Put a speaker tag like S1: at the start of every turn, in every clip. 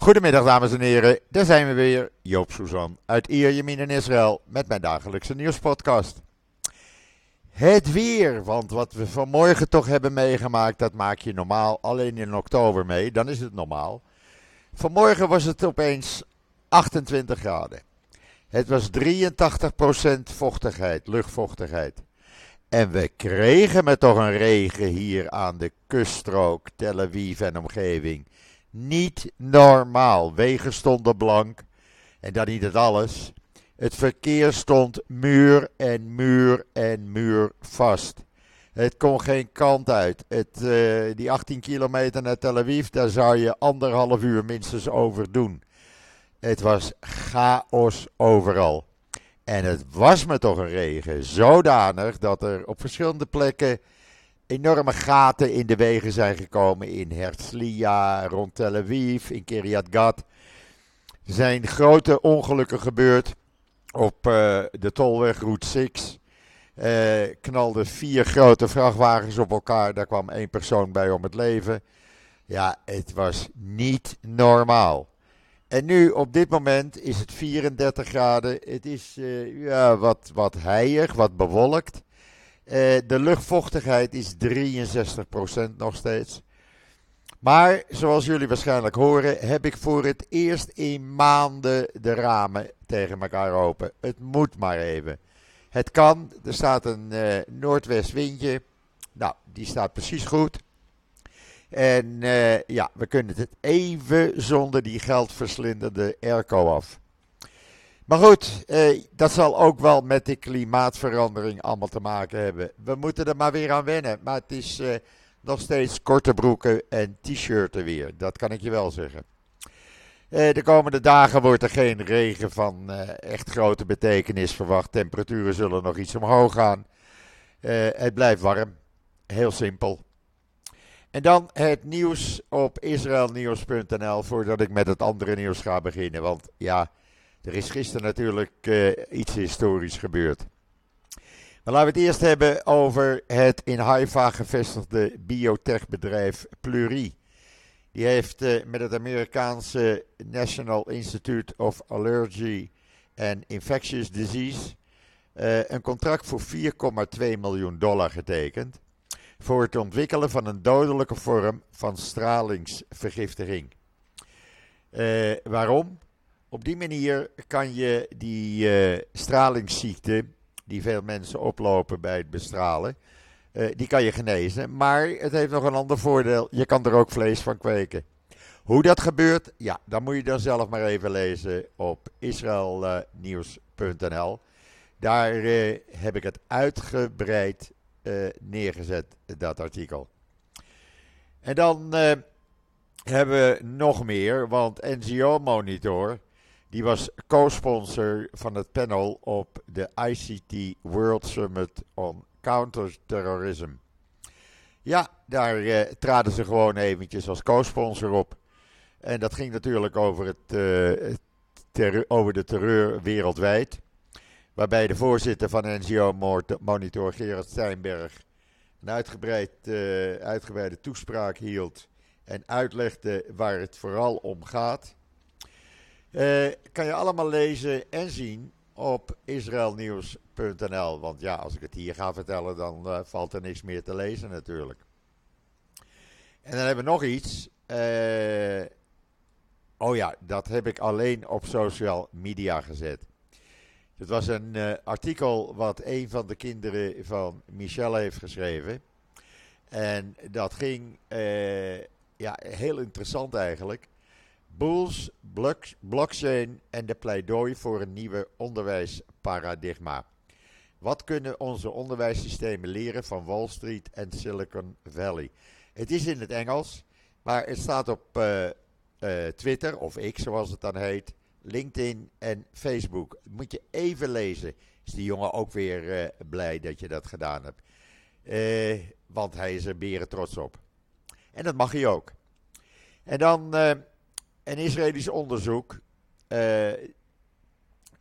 S1: Goedemiddag dames en heren, daar zijn we weer, Joop Suzan uit Ierjemien in Israël met mijn dagelijkse nieuwspodcast. Het weer, want wat we vanmorgen toch hebben meegemaakt, dat maak je normaal alleen in oktober mee, dan is het normaal. Vanmorgen was het opeens 28 graden. Het was 83% vochtigheid, luchtvochtigheid. En we kregen met toch een regen hier aan de kuststrook, Tel Aviv en omgeving. Niet normaal. Wegen stonden blank. En dat niet het alles. Het verkeer stond muur en muur en muur vast. Het kon geen kant uit. Het, uh, die 18 kilometer naar Tel Aviv, daar zou je anderhalf uur minstens over doen. Het was chaos overal. En het was me toch een regen. Zodanig dat er op verschillende plekken enorme gaten in de wegen zijn gekomen. In Herzliya, rond Tel Aviv, in Kiryat Gat. Er zijn grote ongelukken gebeurd op uh, de tolweg Route 6. Uh, knalden vier grote vrachtwagens op elkaar. Daar kwam één persoon bij om het leven. Ja, het was niet normaal. En nu, op dit moment, is het 34 graden. Het is uh, ja, wat, wat heilig, wat bewolkt. Uh, de luchtvochtigheid is 63% nog steeds. Maar, zoals jullie waarschijnlijk horen, heb ik voor het eerst in maanden de ramen tegen elkaar open. Het moet maar even. Het kan, er staat een uh, noordwestwindje. Nou, die staat precies goed. En uh, ja, we kunnen het even zonder die geldverslindende airco af. Maar goed, eh, dat zal ook wel met de klimaatverandering allemaal te maken hebben. We moeten er maar weer aan wennen. Maar het is eh, nog steeds korte broeken en t-shirten weer. Dat kan ik je wel zeggen. Eh, de komende dagen wordt er geen regen van eh, echt grote betekenis verwacht. Temperaturen zullen nog iets omhoog gaan. Eh, het blijft warm. Heel simpel. En dan het nieuws op israelnieuws.nl voordat ik met het andere nieuws ga beginnen. Want ja, er is gisteren natuurlijk uh, iets historisch gebeurd. Maar laten we het eerst hebben over het in Haifa gevestigde biotechbedrijf Pluri. Die heeft uh, met het Amerikaanse National Institute of Allergy and Infectious Disease uh, een contract voor 4,2 miljoen dollar getekend voor het ontwikkelen van een dodelijke vorm van stralingsvergiftiging. Waarom? Op die manier kan je die uh, stralingsziekte, die veel mensen oplopen bij het bestralen, uh, die kan je genezen. Maar het heeft nog een ander voordeel, je kan er ook vlees van kweken. Hoe dat gebeurt, ja, dan moet je dan zelf maar even lezen op israelnieuws.nl. Daar heb ik het uitgebreid neergezet, dat artikel. En dan hebben we nog meer, want NGO Monitor, die was co-sponsor van het panel op de ICT World Summit on Counterterrorism. Ja, daar uh, traden ze gewoon eventjes als co-sponsor op. En dat ging natuurlijk over, het, terreur, over de terreur wereldwijd. Waarbij de voorzitter van NGO Monitor, Gerard Steinberg, een uitgebreid, uh, uitgebreide toespraak hield en uitlegde waar het vooral om gaat. Uh, kan je allemaal lezen en zien op israelnieuws.nl. Want ja, als ik het hier ga vertellen, dan uh, valt er niks meer te lezen natuurlijk. En dan hebben we nog iets. oh ja, dat heb ik alleen op social media gezet. Het was een uh, artikel wat een van de kinderen van Michelle heeft geschreven. En dat ging, uh, ja, heel interessant eigenlijk. Bulls, blockchain en de pleidooi voor een nieuwe onderwijsparadigma. Wat kunnen onze onderwijssystemen leren van Wall Street en Silicon Valley? Het is in het Engels, maar het staat op uh, Twitter, of X zoals het dan heet. LinkedIn en Facebook. Moet je even lezen. Is die jongen ook weer uh, blij dat je dat gedaan hebt. Want hij is er beren trots op. En dat mag hij ook. En dan een Israëlisch onderzoek.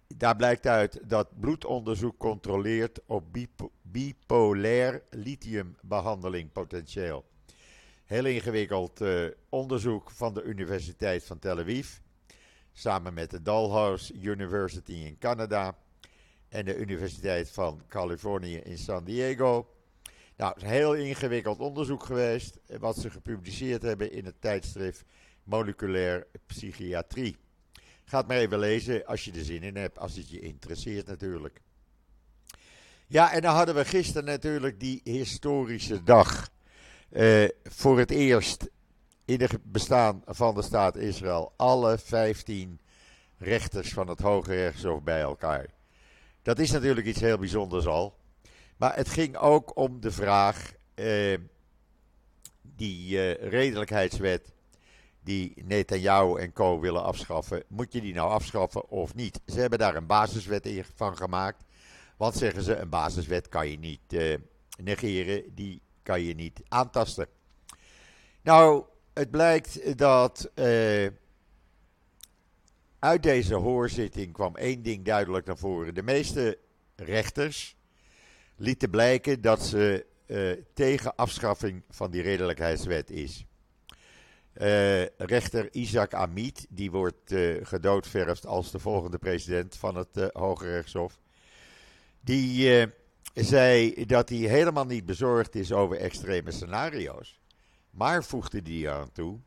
S1: daar blijkt uit dat bloedonderzoek controleert op bip bipolair lithiumbehandeling potentieel. Heel ingewikkeld eh, onderzoek van de Universiteit van Tel Aviv. Samen met de Dalhousie University in Canada. En de Universiteit van Californië in San Diego. Nou, is een heel ingewikkeld onderzoek geweest. Wat ze gepubliceerd hebben in het tijdschrift Moleculair Psychiatrie. Ga het maar even lezen als je er zin in hebt, als het je interesseert natuurlijk. Ja, en dan hadden we gisteren natuurlijk die historische dag. Uh, voor het eerst in het bestaan van de staat Israël alle 15 rechters van het Hoge Rechtshof bij elkaar. Dat is natuurlijk iets heel bijzonders al. Maar het ging ook om de vraag, uh, die uh, redelijkheidswet die Netanyahu en co willen afschaffen, moet je die nou afschaffen of niet? Ze hebben daar een basiswet van gemaakt. Want zeggen ze, een basiswet kan je niet uh, negeren, die kan je niet aantasten. Nou, het blijkt dat uh, uit deze hoorzitting kwam één ding duidelijk naar voren. De meeste rechters lieten blijken dat ze uh, tegen afschaffing van die redelijkheidswet is. Uh, rechter Isaac Amit, die wordt uh, gedoodverfd als de volgende president van het uh, Hoge Rechtshof. Die zei dat hij helemaal niet bezorgd is over extreme scenario's. Maar voegde die aan toe: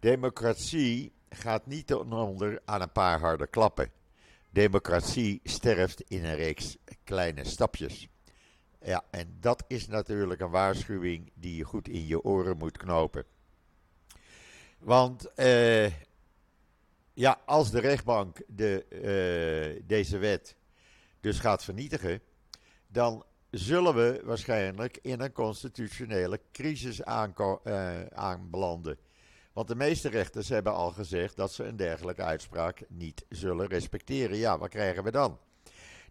S1: democratie gaat niet onder aan een paar harde klappen. Democratie sterft in een reeks kleine stapjes. Ja, en dat is natuurlijk een waarschuwing die je goed in je oren moet knopen. Want uh, ja, als de rechtbank de, uh, deze wet dus gaat vernietigen, dan zullen we waarschijnlijk in een constitutionele crisis uh, aanbelanden. Want de meeste rechters hebben al gezegd dat ze een dergelijke uitspraak niet zullen respecteren. Ja, wat krijgen we dan?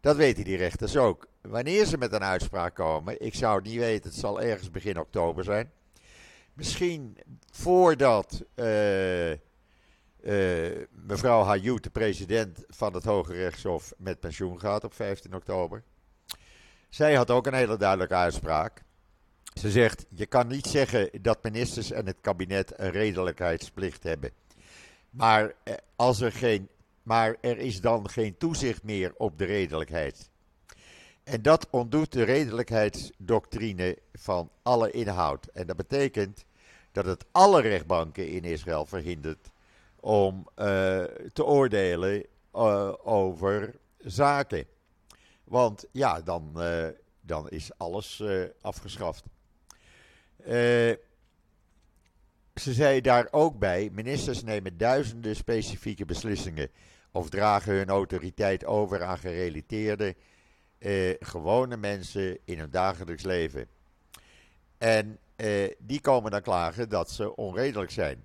S1: Dat weten die rechters ook. Wanneer ze met een uitspraak komen, ik zou het niet weten, het zal ergens begin oktober zijn. Misschien voordat uh, uh, mevrouw Hayut, de president van het Hoge Rechtshof, met pensioen gaat op 15 oktober. Zij had ook een hele duidelijke uitspraak. Ze zegt: Je kan niet zeggen dat ministers en het kabinet een redelijkheidsplicht hebben. Maar, eh, als er, geen, maar er is dan geen toezicht meer op de redelijkheid. En dat ontdoet de redelijkheidsdoctrine van alle inhoud. En dat betekent dat het alle rechtbanken in Israël verhindert om uh, te oordelen uh, over zaken. Want ja, dan, uh, dan is alles afgeschaft. ze zei daar ook bij: ministers nemen duizenden specifieke beslissingen of dragen hun autoriteit over aan gerelateerde gewone mensen in hun dagelijks leven. En eh, die komen dan klagen dat ze onredelijk zijn.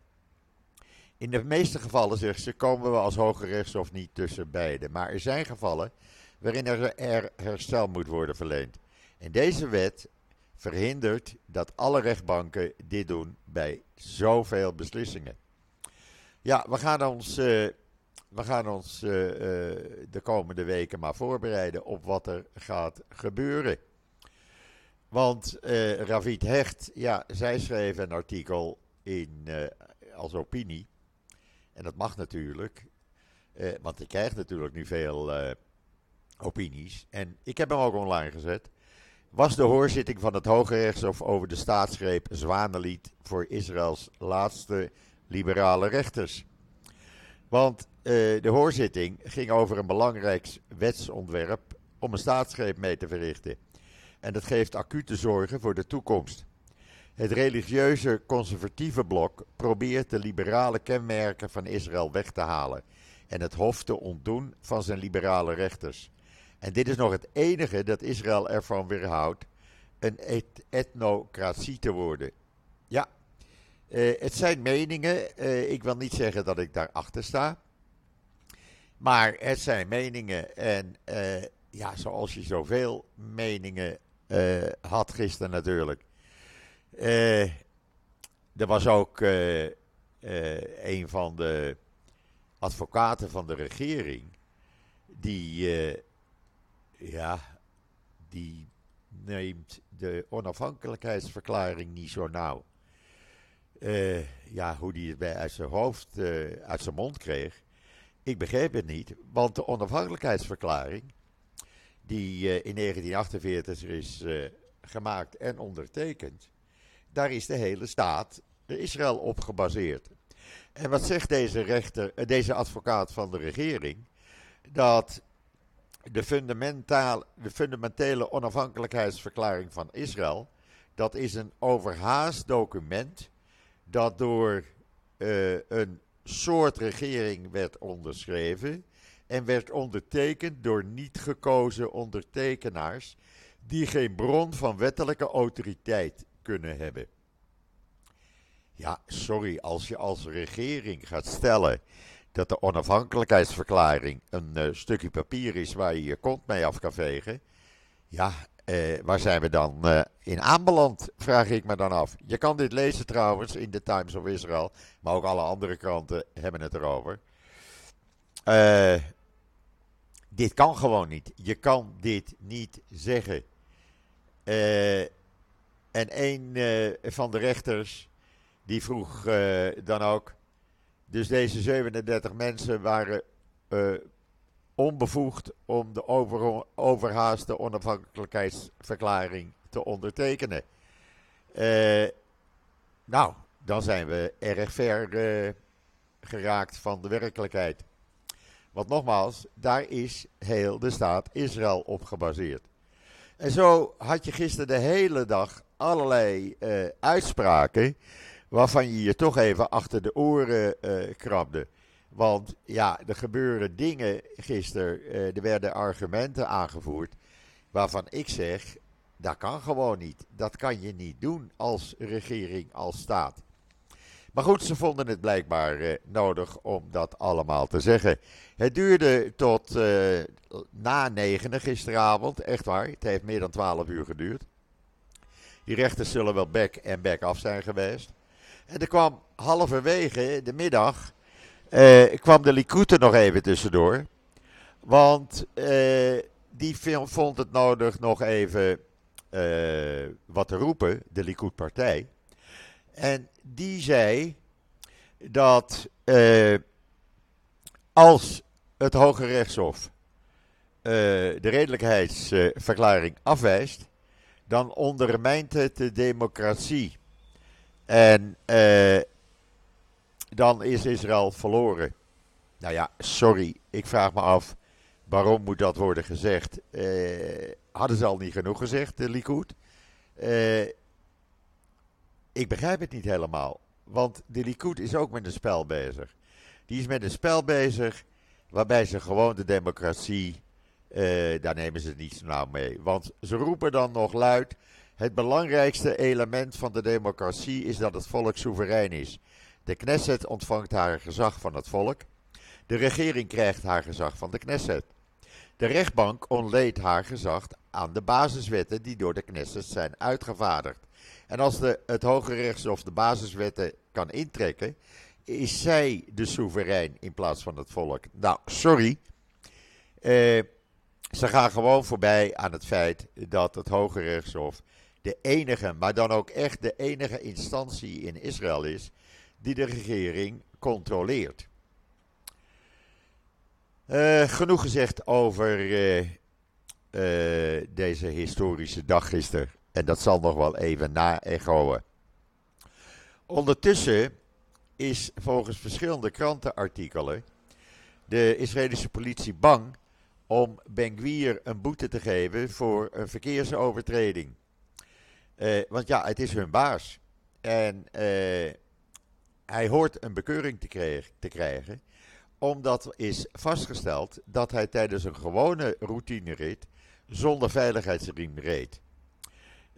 S1: In de meeste gevallen, zegt ze, komen we als Hoge Rechtshof niet tussen beide. Maar er zijn gevallen waarin er, er herstel moet worden verleend. En deze wet verhindert dat alle rechtbanken dit doen bij zoveel beslissingen. Ja, we gaan ons, uh, we gaan ons uh, uh, de komende weken maar voorbereiden op wat er gaat gebeuren. Want uh, Ravid Hecht, ja, zij schreef een artikel in, als opinie. En dat mag natuurlijk. Want ik krijg natuurlijk nu veel opinies. En ik heb hem ook online gezet. Was de hoorzitting van het Hoge Rechtshof over de staatsgreep Zwanenlied voor Israëls laatste liberale rechters? Want de hoorzitting ging over een belangrijk wetsontwerp om een staatsgreep mee te verrichten. En dat geeft acute zorgen voor de toekomst. Het religieuze conservatieve blok probeert de liberale kenmerken van Israël weg te halen en het Hof te ontdoen van zijn liberale rechters. En dit is nog het enige dat Israël ervan weerhoudt een et etnocratie te worden. Ja, uh, het zijn meningen. Uh, ik wil niet zeggen dat ik daarachter sta. Maar het zijn meningen. En uh, ja, zoals je zoveel meningen had gisteren natuurlijk. Er was ook een van de advocaten van de regering. Die, ja, die neemt de onafhankelijkheidsverklaring niet zo nauw. Ja, hoe hij het bij uit zijn hoofd, uit zijn mond kreeg. Ik begreep het niet, want de onafhankelijkheidsverklaring, die in 1948 is gemaakt en ondertekend, daar is de hele staat Israël op gebaseerd. En wat zegt deze, rechter, eh, deze advocaat van de regering? Dat de, de fundamentele onafhankelijkheidsverklaring van Israël, dat is een overhaast document dat door uh, een soort regering werd onderschreven en werd ondertekend door niet gekozen ondertekenaars die geen bron van wettelijke autoriteit kunnen hebben. Ja, sorry, als je als regering gaat stellen dat de onafhankelijkheidsverklaring een uh, stukje papier is waar je je kont mee af kan vegen. Ja, uh, waar zijn we dan uh, in aanbeland, vraag ik me dan af. Je kan dit lezen trouwens in de Times of Israel, maar ook alle andere kranten hebben het erover. dit kan gewoon niet. Je kan dit niet zeggen. en een van de rechters die vroeg dan ook. Dus deze 37 mensen waren onbevoegd om de over, overhaaste onafhankelijkheidsverklaring te ondertekenen. Uh, nou, dan zijn we erg ver geraakt van de werkelijkheid. Want nogmaals, daar is heel de staat Israël op gebaseerd. En zo had je gisteren de hele dag allerlei uitspraken waarvan je je toch even achter de oren krabde. Want ja, er gebeuren dingen gisteren, uh, er werden argumenten aangevoerd waarvan ik zeg, dat kan gewoon niet. Dat kan je niet doen als regering, als staat. Maar goed, ze vonden het blijkbaar uh, nodig om dat allemaal te zeggen. Het duurde tot uh, na negenen gisteravond, echt waar. Het heeft meer dan twaalf uur geduurd. Die rechters zullen wel back en back af zijn geweest. En er kwam halverwege de middag, eh, kwam de Likud nog even tussendoor. Want eh, die vond het nodig nog even eh, wat te roepen, de Likud-partij. En die zei dat als het Hoge Rechtshof de redelijkheidsverklaring afwijst, dan ondermijnt het de democratie en uh, dan is Israël verloren. Nou ja, sorry, ik vraag me af waarom moet dat worden gezegd. Uh, hadden ze al niet genoeg gezegd, de Likud? Uh, ik begrijp het niet helemaal. Want de Likud is ook met een spel bezig. Die is met een spel bezig waarbij ze gewoon de democratie, daar nemen ze niet nauw mee. Want ze roepen dan nog luid het belangrijkste element van de democratie is dat het volk soeverein is. De Knesset ontvangt haar gezag van het volk. De regering krijgt haar gezag van de Knesset. De rechtbank ontleedt haar gezag aan de basiswetten die door de Knesset zijn uitgevaardigd. En als de, het Hoge Rechtshof de basiswetten kan intrekken, is zij de soeverein in plaats van het volk. Nou, sorry. Eh, ze gaan gewoon voorbij aan het feit dat het Hoge Rechtshof de enige, maar dan ook echt de enige instantie in Israël is die de regering controleert. Uh, genoeg gezegd over uh, uh, deze historische dag gisteren. En dat zal nog wel even na-echoen. Ondertussen is volgens verschillende krantenartikelen de Israëlische politie bang om Ben een boete te geven voor een verkeersovertreding. Want ja, het is hun baas. En hij hoort een bekeuring te, te, krijgen, omdat is vastgesteld dat hij tijdens een gewone routinerit zonder veiligheidsriem reed.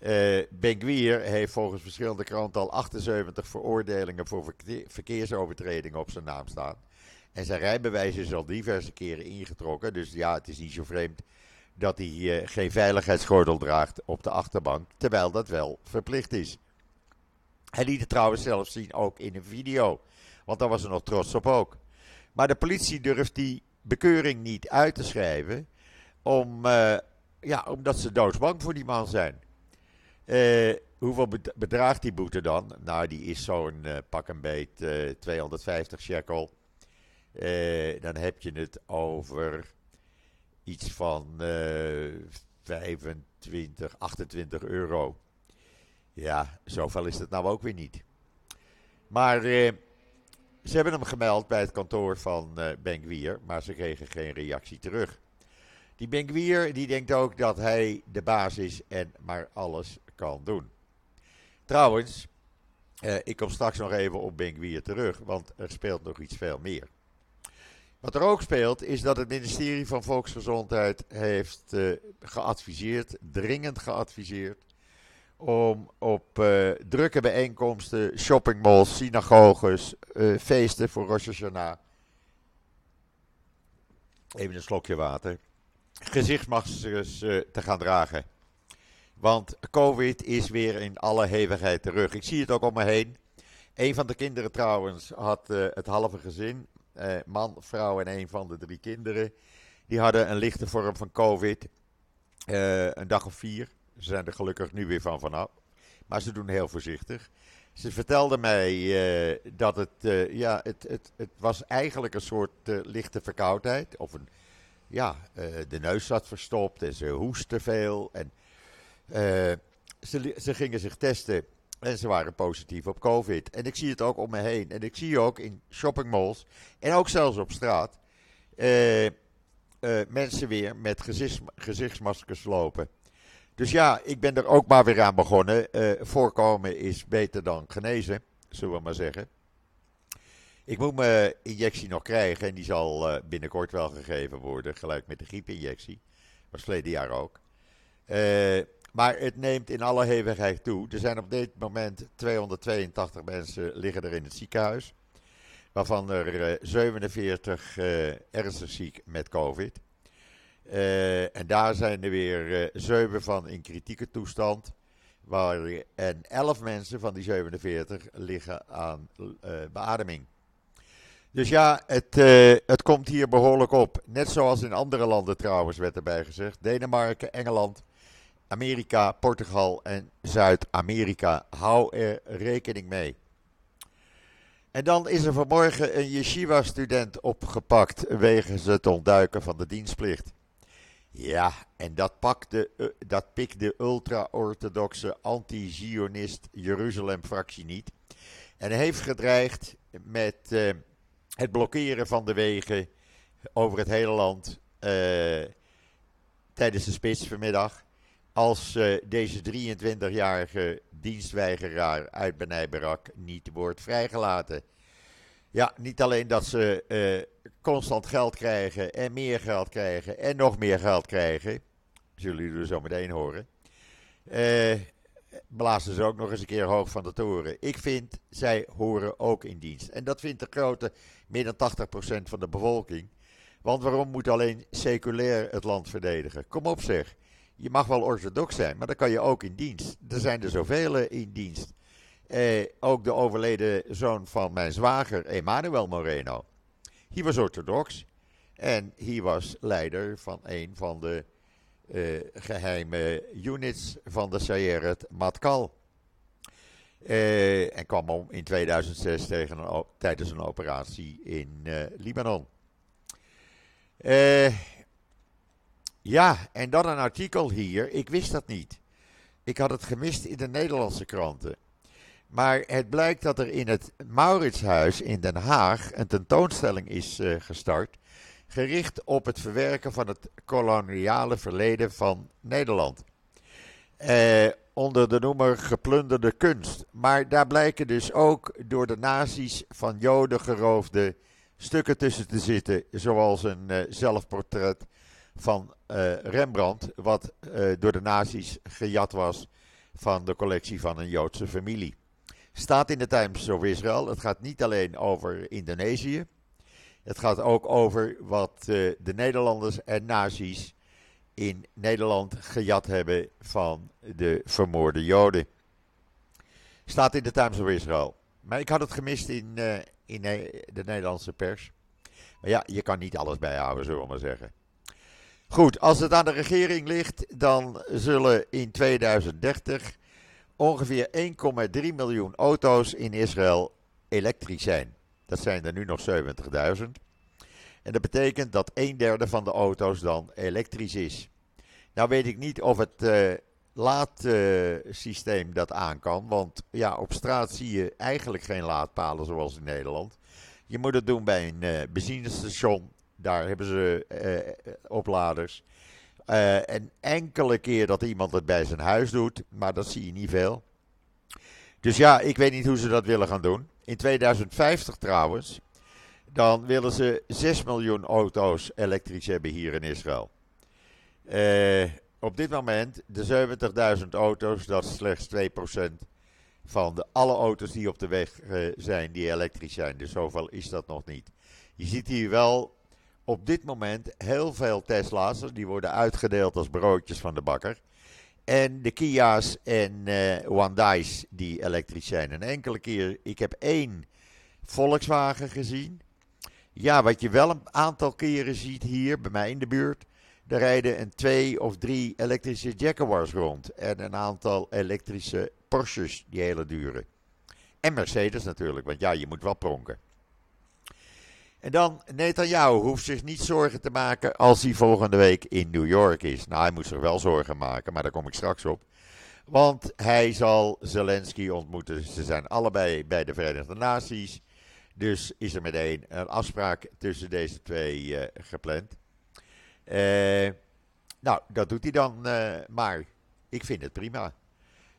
S1: Uh, heeft volgens verschillende kranten al 78 veroordelingen voor verkeersovertredingen op zijn naam staan. En zijn rijbewijs is al diverse keren ingetrokken. Dus ja, het is niet zo vreemd dat hij uh, geen veiligheidsgordel draagt op de achterbank, terwijl dat wel verplicht is. Hij liet het trouwens zelf zien ook in een video, want daar was er nog trots op ook. Maar de politie durft die bekeuring niet uit te schrijven, om, uh, ja, omdat ze doodsbang voor die man zijn. Uh, hoeveel bedraagt die boete dan? Nou, die is zo'n uh, pak een beet 250 shekel. dan heb je het over iets van 25, 28 euro. Ja, zoveel is het nou ook weer niet. Maar ze hebben hem gemeld bij het kantoor van uh, Benkwier, maar ze kregen geen reactie terug. Die Benkwier die denkt ook dat hij de baas is en maar alles kan doen. Trouwens, eh, ik kom straks nog even op Benkwier terug, want er speelt nog iets veel meer. Wat er ook speelt, is dat het ministerie van Volksgezondheid heeft uh, geadviseerd, dringend geadviseerd, om op uh, drukke bijeenkomsten, shoppingmalls, synagoges, uh, feesten voor Rosh Hashanah, even een slokje water, gezichtsmaskers te gaan dragen. Want COVID is weer in alle hevigheid terug. Ik zie het ook om me heen. Een van de kinderen trouwens had het halve gezin. Man, vrouw en een van de drie kinderen. Die hadden een lichte vorm van COVID. Een dag of vier. Ze zijn er gelukkig nu weer van vanaf. Maar ze doen heel voorzichtig. Ze vertelde mij dat het, ja, het, het, het was eigenlijk een soort lichte verkoudheid. Of een, ja, de neus zat verstopt en ze hoestte veel. En ze, ze, gingen zich testen en ze waren positief op COVID. En ik zie het ook om me heen. En ik zie ook in shoppingmalls en ook zelfs op straat mensen weer met gezichts, gezichtsmaskers lopen. Dus ja, ik ben er ook maar weer aan begonnen. voorkomen is beter dan genezen, zullen we maar zeggen. Ik moet mijn injectie nog krijgen en die zal binnenkort wel gegeven worden, gelijk met de griepinjectie. Was verleden jaar ook. Uh, maar het neemt in alle hevigheid toe. Er zijn op dit moment 282 mensen liggen er in het ziekenhuis. Waarvan er 47 uh, eh, ernstig ziek met COVID. Uh, en daar zijn er weer eh, 7 van in kritieke toestand. Waar, en 11 mensen van die 47 liggen aan beademing. Dus ja, het, het komt hier behoorlijk op. Net zoals in andere landen trouwens, werd erbij gezegd. Denemarken, Engeland, Amerika, Portugal en Zuid-Amerika. Hou er rekening mee. En dan is er vanmorgen een yeshiva-student opgepakt wegens het ontduiken van de dienstplicht. Ja, en dat, pakte, uh, dat pikt de ultra-orthodoxe anti-Zionist Jeruzalem-fractie niet. En heeft gedreigd met uh, het blokkeren van de wegen over het hele land uh, tijdens de spits vanmiddag als deze 23-jarige dienstweigeraar uit Benai Barak niet wordt vrijgelaten. Ja, niet alleen dat ze uh, constant geld krijgen en meer geld krijgen en nog meer geld krijgen, zullen jullie er zo meteen horen, uh, blazen ze ook nog eens een keer hoog van de toren. Ik vind, zij horen ook in dienst. En dat vindt de grote, meer dan 80% van de bevolking. Want waarom moet alleen seculair het land verdedigen? Kom op zeg. Je mag wel orthodox zijn, maar dan kan je ook in dienst. Er zijn er zoveel in dienst. Eh, ook de overleden zoon van mijn zwager, Emmanuel Moreno. Hij was orthodox. En hij was leider van een van de uh, geheime units van de Sayeret Matkal. Uh, en kwam om in 2006 tegen een, tijdens een operatie in uh, Libanon. Ja, en dan een artikel hier. Ik wist dat niet. Ik had het gemist in de Nederlandse kranten. Maar het blijkt dat er in het Mauritshuis in Den Haag een tentoonstelling is uh, gestart. Gericht op het verwerken van het koloniale verleden van Nederland. Eh, onder de noemer geplunderde kunst. Maar daar blijken dus ook door de nazi's van Joden geroofde stukken tussen te zitten. Zoals een uh, zelfportret van Rembrandt, wat door de nazi's gejat was van de collectie van een Joodse familie. Staat in de Times of Israel. Het gaat niet alleen over Indonesië. Het gaat ook over wat uh, de Nederlanders en nazi's in Nederland gejat hebben van de vermoorde Joden. Staat in de Times of Israel. Maar ik had het gemist in, in de Nederlandse pers. Maar ja, je kan niet alles bijhouden, zullen we maar zeggen. Goed, als het aan de regering ligt, dan zullen in 2030 ongeveer 1,3 miljoen auto's in Israël elektrisch zijn. Dat zijn er nu nog 70.000. En dat betekent dat een derde van de auto's dan elektrisch is. Nou weet ik niet of het uh, laadsysteem dat aan kan. Want ja, op straat zie je eigenlijk geen laadpalen zoals in Nederland. Je moet het doen bij een uh, benzinestation. Daar hebben ze uh, opladers. en enkele keer dat iemand het bij zijn huis doet, maar dat zie je niet veel. Dus ja, ik weet niet hoe ze dat willen gaan doen. In 2050 trouwens, dan willen ze 6 miljoen auto's elektrisch hebben hier in Israël. Uh, op dit moment, de 70.000 auto's, dat is slechts 2% van de, alle auto's die op de weg uh, zijn die elektrisch zijn. Dus zoveel is dat nog niet. Je ziet hier wel op dit moment heel veel Tesla's. Die worden uitgedeeld als broodjes van de bakker. En de Kia's en uh, Hyundai's die elektrisch zijn. Een enkele keer, ik heb één Volkswagen gezien. Ja, wat je wel een aantal keren ziet hier bij mij in de buurt. Er rijden een twee of drie elektrische Jaguars rond. En een aantal elektrische Porsches, die hele dure. En Mercedes natuurlijk, want ja, je moet wel pronken. En dan, Netanyahu hoeft zich niet zorgen te maken als hij volgende week in New York is. Nou, hij moet zich wel zorgen maken, maar daar kom ik straks op. Want hij zal Zelensky ontmoeten. Ze zijn allebei bij de Verenigde Naties. Dus is er meteen een afspraak tussen deze twee uh, gepland. Uh, nou, dat doet hij dan uh, maar. Ik vind het prima.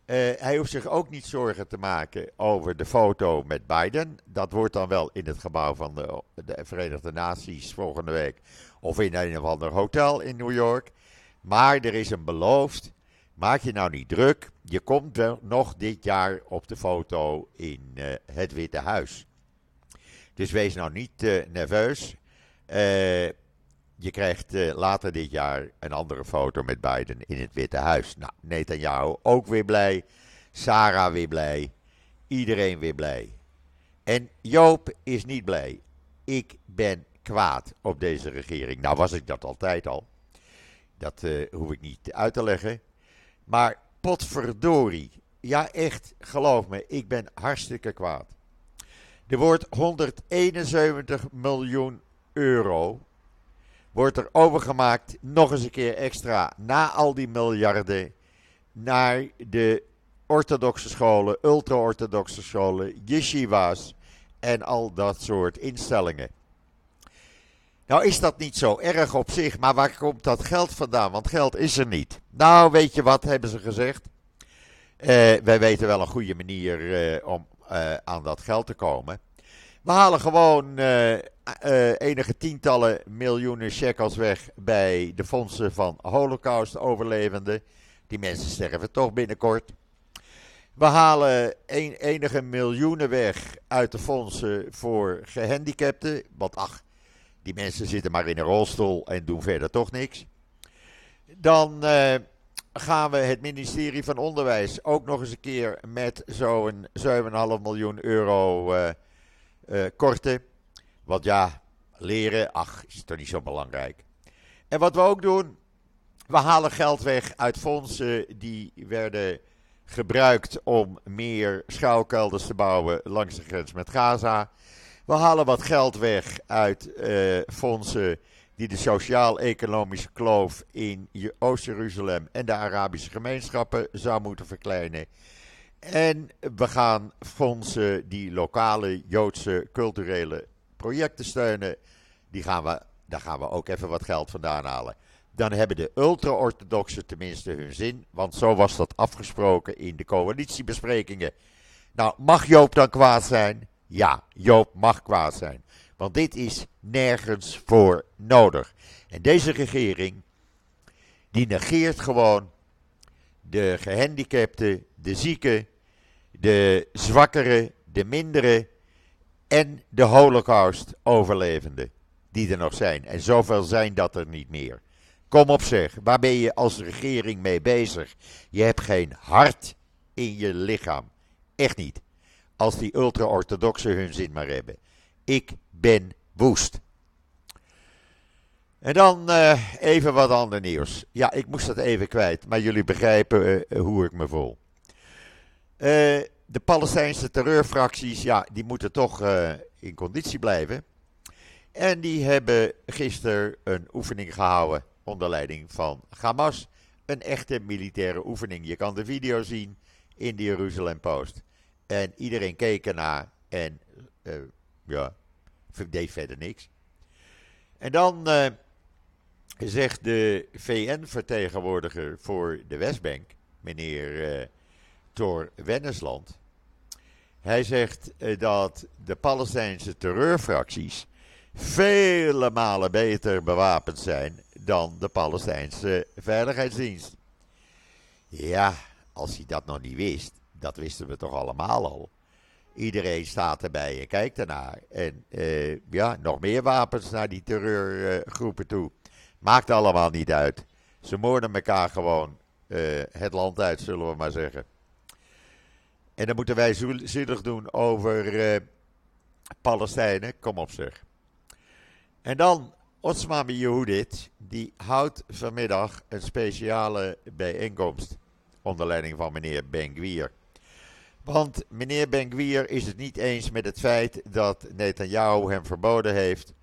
S1: Hij hoeft zich ook niet zorgen te maken over de foto met Biden. Dat wordt dan wel in het gebouw van de, de Verenigde Naties volgende week. Of in een of ander hotel in New York. Maar er is een beloofd. Maak je nou niet druk. Je komt wel nog dit jaar op de foto in het Witte Huis. Dus wees nou niet uh, nerveus. Uh, je krijgt uh, later dit jaar een andere foto met Biden in het Witte Huis. Nou, Netanyahu ook weer blij. Sarah weer blij. Iedereen weer blij. En Joop is niet blij. Ik ben kwaad op deze regering. Nou was ik dat altijd al. Dat hoef ik niet uit te leggen. Maar potverdorie. Ja, echt, geloof me, ik ben hartstikke kwaad. Er wordt 171 miljoen euro wordt er overgemaakt, nog eens een keer extra, na al die miljarden, naar de orthodoxe scholen, ultra-orthodoxe scholen, yeshiva's en al dat soort instellingen. Nou is dat niet zo erg op zich, maar waar komt dat geld vandaan? Want geld is er niet. Nou, weet je wat, hebben ze gezegd. Uh, wij weten wel een goede manier uh, om uh, aan dat geld te komen. We halen gewoon uh, uh, enige tientallen miljoenen shekels weg bij de fondsen van Holocaust-overlevenden. Die mensen sterven toch binnenkort. We halen een, enige miljoenen weg uit de fondsen voor gehandicapten. Want ach, die mensen zitten maar in een rolstoel en doen verder toch niks. Dan uh, gaan we het ministerie van Onderwijs ook nog eens een keer met zo'n 7,5 miljoen euro uh, korten. Want ja, leren, ach, is toch niet zo belangrijk. En wat we ook doen, we halen geld weg uit fondsen die werden gebruikt om meer schuilkelders te bouwen langs de grens met Gaza. We halen wat geld weg uit uh, fondsen die de sociaal-economische kloof in Oost-Jeruzalem en de Arabische gemeenschappen zou moeten verkleinen. En we gaan fondsen die lokale Joodse culturele projecten steunen. Die gaan we, daar gaan we ook even wat geld vandaan halen. Dan hebben de ultra-orthodoxen tenminste hun zin. Want zo was dat afgesproken in de coalitiebesprekingen. Nou, mag Joop dan kwaad zijn? Ja, Joop mag kwaad zijn. Want dit is nergens voor nodig. En deze regering, die negeert gewoon de gehandicapten, de zieken, de zwakkere, de mindere en de holocaust-overlevenden die er nog zijn. En zoveel zijn dat er niet meer. Kom op zeg, waar ben je als regering mee bezig? Je hebt geen hart in je lichaam. Echt niet. Als die ultra-orthodoxen hun zin maar hebben. Ik ben woest. En dan uh, even wat ander nieuws. Ja, ik moest dat even kwijt, maar jullie begrijpen uh, hoe ik me voel. De Palestijnse terreurfracties, ja, die moeten toch in conditie blijven. En die hebben gisteren een oefening gehouden onder leiding van Hamas. Een echte militaire oefening. Je kan de video zien in de Jeruzalem Post. En iedereen keek ernaar en uh, ja, deed verder niks. En dan uh, zegt de VN-vertegenwoordiger voor de Westbank, meneer Thor Wennesland. Hij zegt dat de Palestijnse terreurfracties vele malen beter bewapend zijn dan de Palestijnse Veiligheidsdienst. Ja, als hij dat nog niet wist, dat wisten we toch allemaal al. Iedereen staat erbij en kijkt ernaar. En uh, ja, nog meer wapens naar die terreurgroepen toe. Maakt allemaal niet uit. Ze moorden elkaar gewoon uh, het land uit, zullen we maar zeggen. En dan moeten wij zielig doen over uh, Palestijnen. Kom op zeg. En dan Osman Yehudit, die houdt vanmiddag een speciale bijeenkomst onder leiding van meneer Ben-Gvir. Want meneer Ben-Gvir is het niet eens met het feit dat Netanyahu hem verboden heeft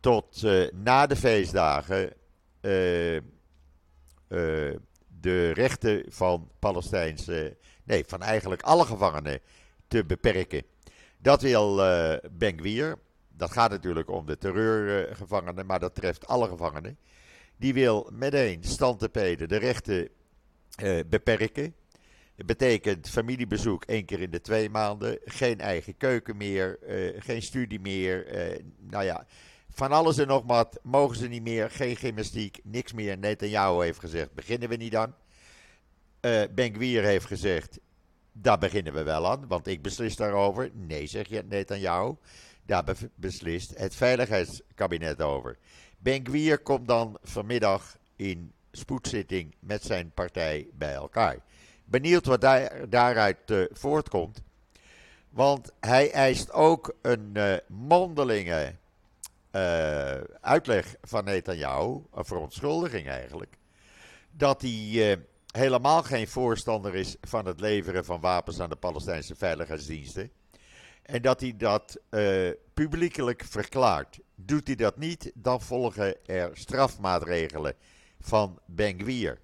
S1: tot uh, na de feestdagen uh, de rechten van Palestijnse, nee, van eigenlijk alle gevangenen te beperken. Dat wil Ben-Gvir dat gaat natuurlijk om de terreurgevangenen, maar dat treft alle gevangenen. Die wil meteen standtepeden de rechten eh, beperken. Het betekent familiebezoek één keer in de twee maanden, geen eigen keuken meer, eh, geen studie meer. Eh, nou ja, van alles en nog wat mogen ze niet meer, geen gymnastiek, niks meer. Netanyahu heeft gezegd, beginnen we niet aan. Uh, ben Gwier heeft gezegd, daar beginnen we wel aan, want ik beslis daarover. Nee, zeg je Netanyahu. Daar beslist het Veiligheidskabinet over. Ben Gwier komt dan vanmiddag in spoedzitting met zijn partij bij elkaar. Benieuwd wat daar, daaruit uh, voortkomt. Want hij eist ook een uh, mondelinge uitleg van Netanyahu, een verontschuldiging eigenlijk, dat hij helemaal geen voorstander is van het leveren van wapens aan de Palestijnse veiligheidsdiensten. En dat hij dat uh, publiekelijk verklaart. Doet hij dat niet, dan volgen er strafmaatregelen van Ben Gwier.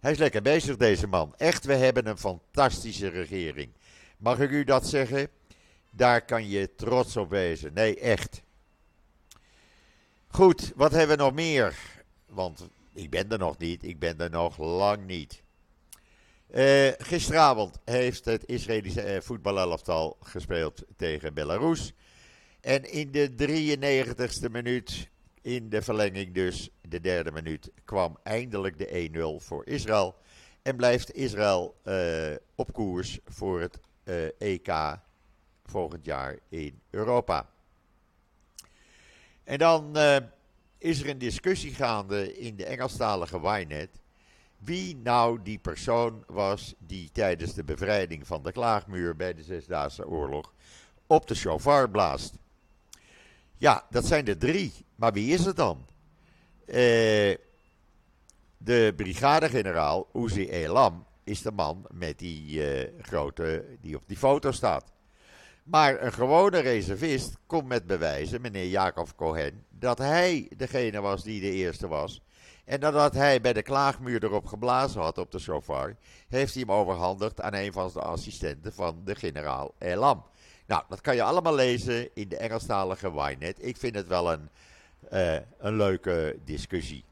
S1: Hij is lekker bezig, deze man. Echt, we hebben een fantastische regering. Mag ik u dat zeggen? Daar kan je trots op wezen. Nee, echt. Goed, wat hebben we nog meer? Want ik ben er nog niet. Ik ben er nog lang niet. Uh, gisteravond heeft het Israëlische uh, voetbalelftal gespeeld tegen Belarus. En in de 93ste minuut, in de verlenging dus, de derde minuut, kwam eindelijk de 1-0 voor Israël. En blijft Israël uh, op koers voor het EK volgend jaar in Europa. En dan is er een discussie gaande in de Engelstalige Ynet wie nou die persoon was die tijdens de bevrijding van de Klaagmuur bij de Zesdaagse Oorlog op de chauffeur blaast. Ja, dat zijn er drie. Maar wie is het dan? Uh, de brigadegeneraal Uzi Elam is de man met die uh, grote, die op die foto staat. Maar een gewone reservist komt met bewijzen, meneer Jacob Cohen, dat hij degene was die de eerste was en nadat hij bij de klaagmuur erop geblazen had op de chauffeur, heeft hij hem overhandigd aan een van de assistenten van de generaal Elam. Nou, dat kan je allemaal lezen in de Engelstalige Ynet. Ik vind het wel een, uh, een leuke discussie.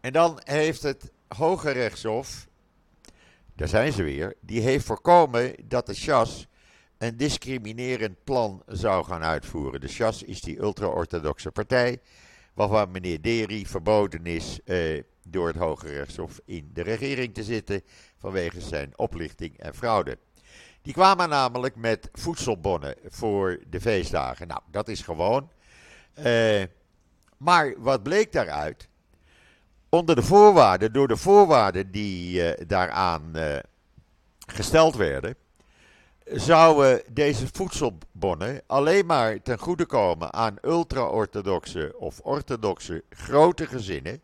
S1: En dan heeft het Hoge Rechtshof, daar zijn ze weer, die heeft voorkomen dat de CHAS een discriminerend plan zou gaan uitvoeren. De CHAS is die ultra-orthodoxe partij waarvan meneer Deri verboden is uh, door het Hoge Rechtshof in de regering te zitten vanwege zijn oplichting en fraude. Die kwamen namelijk met voedselbonnen voor de feestdagen. Nou, dat is gewoon. Uh, maar wat bleek daaruit? Onder de voorwaarden, door de voorwaarden die uh, daaraan gesteld werden, zouden deze voedselbonnen alleen maar ten goede komen aan ultra-orthodoxe of orthodoxe grote gezinnen,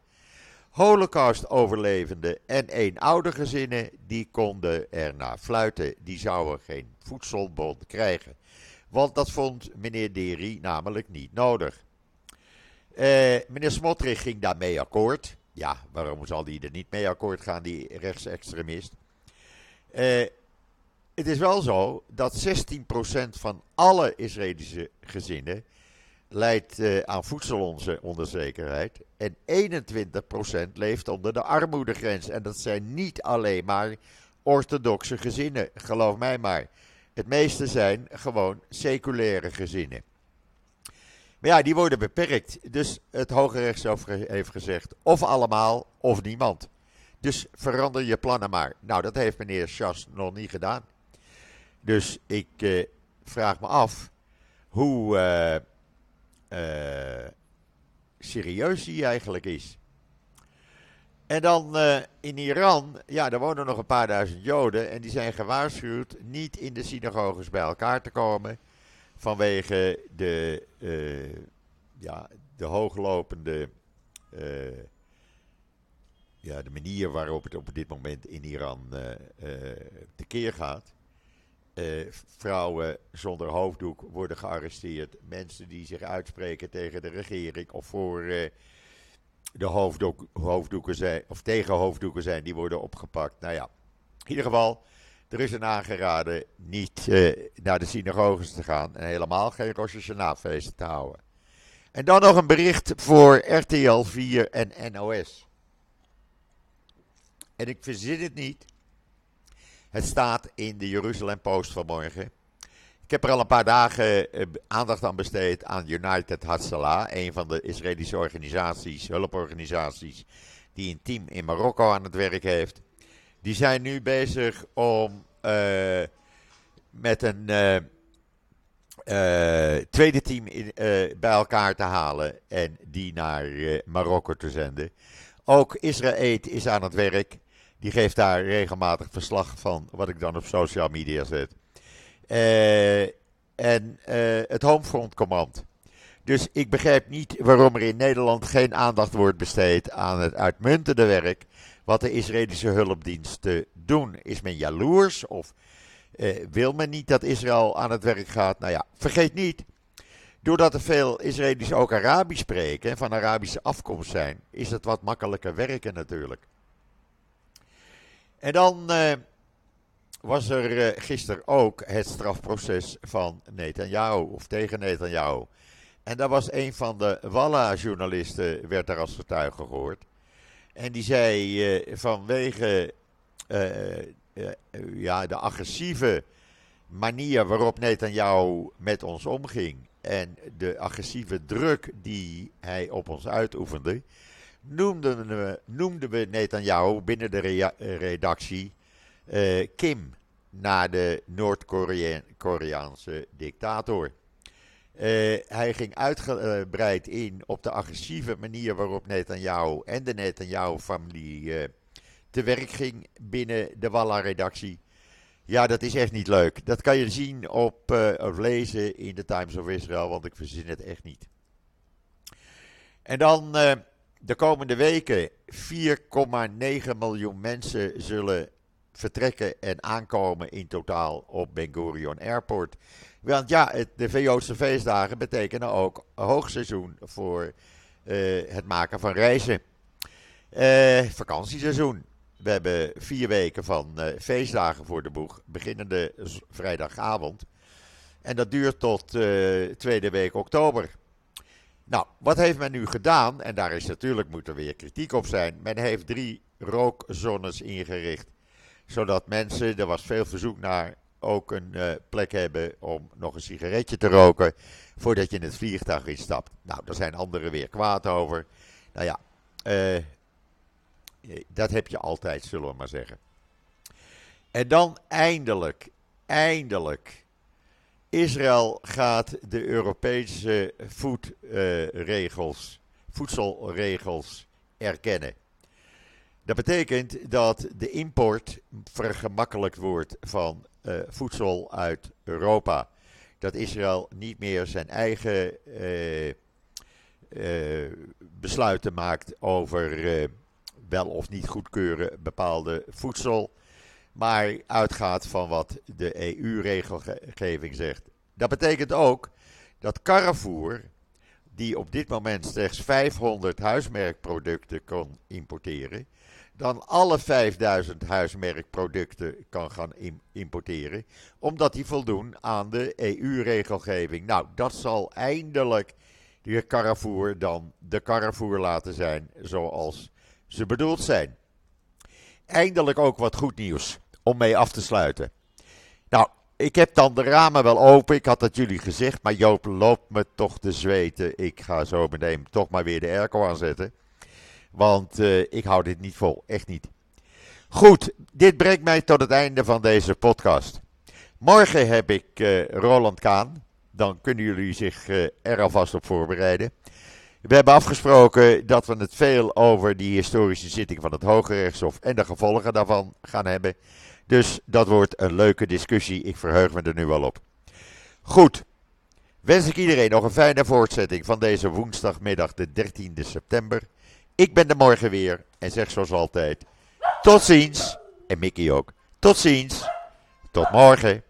S1: Holocaust-overlevenden en eenoudergezinnen, die konden er naar fluiten. Die zouden geen voedselbon krijgen. Want dat vond meneer Deri namelijk niet nodig. Uh, meneer Smotrich ging daarmee akkoord. Ja, waarom zal hij er niet mee akkoord gaan, die rechtsextremist? Uh, het is wel zo dat 16% van alle Israëlische gezinnen leidt uh, aan voedselonzekerheid. En 21% leeft onder de armoedegrens. En dat zijn niet alleen maar orthodoxe gezinnen, geloof mij maar. Het meeste zijn gewoon seculaire gezinnen. Maar ja, die worden beperkt. Dus het Hoge Rechtshof heeft gezegd: of allemaal of niemand. Dus verander je plannen maar. Nou, dat heeft meneer Schas nog niet gedaan. Dus ik eh, vraag me af hoe uh, uh, serieus hij eigenlijk is. En dan uh, in Iran, ja, daar wonen nog een paar duizend Joden en die zijn gewaarschuwd niet in de synagoges bij elkaar te komen vanwege de, uh, ja, de hooglopende, uh, ja, de manier waarop het op dit moment in Iran tekeer gaat. Vrouwen zonder hoofddoek worden gearresteerd. Mensen die zich uitspreken tegen de regering of voor de hoofddoek, hoofddoeken zijn, of tegen hoofddoeken zijn, die worden opgepakt. Nou ja, in ieder geval, er is een aangeraden niet uh, naar de synagoges te gaan en helemaal geen Rosh te houden. En dan nog een bericht voor RTL 4 en NOS. En ik verzin het niet. Het staat in de Jeruzalem Post vanmorgen. Ik heb er al een paar dagen eh, aandacht aan besteed aan United Hatzalah, een van de Israëlische organisaties, hulporganisaties, die een team in Marokko aan het werk heeft. Die zijn nu bezig om uh, met een uh, tweede team in, bij elkaar te halen en die naar Marokko te zenden. Ook Israël is aan het werk. Die geeft daar regelmatig verslag van, wat ik dan op social media zet. Uh, en uh, het Homefront Command. Dus ik begrijp niet waarom er in Nederland geen aandacht wordt besteed aan het uitmuntende werk wat de Israëlische hulpdiensten doen. Is men jaloers of uh, wil men niet dat Israël aan het werk gaat? Nou ja, vergeet niet, doordat er veel Israëli's ook Arabisch spreken en van Arabische afkomst zijn, is het wat makkelijker werken natuurlijk. En dan was er uh, gisteren ook het strafproces van Netanyahu, of tegen Netanyahu. En daar was een van de Walla-journalisten, werd daar als getuige gehoord. En die zei uh, vanwege ja, de agressieve manier waarop Netanyahu met ons omging en de agressieve druk die hij op ons uitoefende, noemden we, noemden we Netanyahu binnen de redactie uh, Kim naar de Noord-Koreaanse dictator. Uh, hij ging uitgebreid in op de agressieve manier waarop Netanyahu en de Netanyahu-familie te werk ging binnen de Walla-redactie. Ja, dat is echt niet leuk. Dat kan je zien op, of lezen in de Times of Israel, want ik verzin het echt niet. En dan de komende weken 4,9 miljoen mensen zullen vertrekken en aankomen in totaal op Ben Gurion Airport. Want ja, de Joodse feestdagen betekenen ook hoogseizoen voor uh, het maken van reizen. Uh, vakantieseizoen. We hebben vier weken van uh, feestdagen voor de boeg, beginnende vrijdagavond. En dat duurt tot tweede week oktober. Nou, wat heeft men nu gedaan? En daar is natuurlijk, moet er weer kritiek op zijn. Men heeft drie rookzones ingericht zodat mensen, er was veel verzoek naar, ook een uh, plek hebben om nog een sigaretje te roken voordat je in het vliegtuig instapt. Nou, daar zijn anderen weer kwaad over. Nou ja, uh, dat heb je altijd, zullen we maar zeggen. En dan eindelijk, eindelijk. Israël gaat de Europese voedregels, voedselregels erkennen. Dat betekent dat de import vergemakkelijkt wordt van uh, voedsel uit Europa. Dat Israël niet meer zijn eigen uh, besluiten maakt over wel of niet goedkeuren bepaalde voedsel, maar uitgaat van wat de EU-regelgeving zegt. Dat betekent ook dat Carrefour, die op dit moment slechts 500 huismerkproducten kan importeren, dan alle 5000 huismerkproducten kan gaan importeren, omdat die voldoen aan de EU-regelgeving. Nou, dat zal eindelijk de Carrefour dan de Carrefour laten zijn zoals ze bedoeld zijn. Eindelijk ook wat goed nieuws om mee af te sluiten. Nou, ik heb dan de ramen wel open. Ik had dat jullie gezegd, maar Joop loopt me toch te zweten. Ik ga zo meteen toch maar weer de airco aanzetten. Want uh, ik hou dit niet vol, echt niet. Goed, dit brengt mij tot het einde van deze podcast. Morgen heb ik uh, Roland Kaan. Dan kunnen jullie zich uh, er alvast op voorbereiden. We hebben afgesproken dat we het veel over die historische zitting van het Hoge Rechtshof en de gevolgen daarvan gaan hebben. Dus dat wordt een leuke discussie. Ik verheug me er nu al op. Goed. Wens ik iedereen nog een fijne voortzetting van deze woensdagmiddag, de 13e september. Ik ben er morgen weer en zeg zoals altijd: tot ziens. En Mickey ook. Tot ziens. Tot morgen.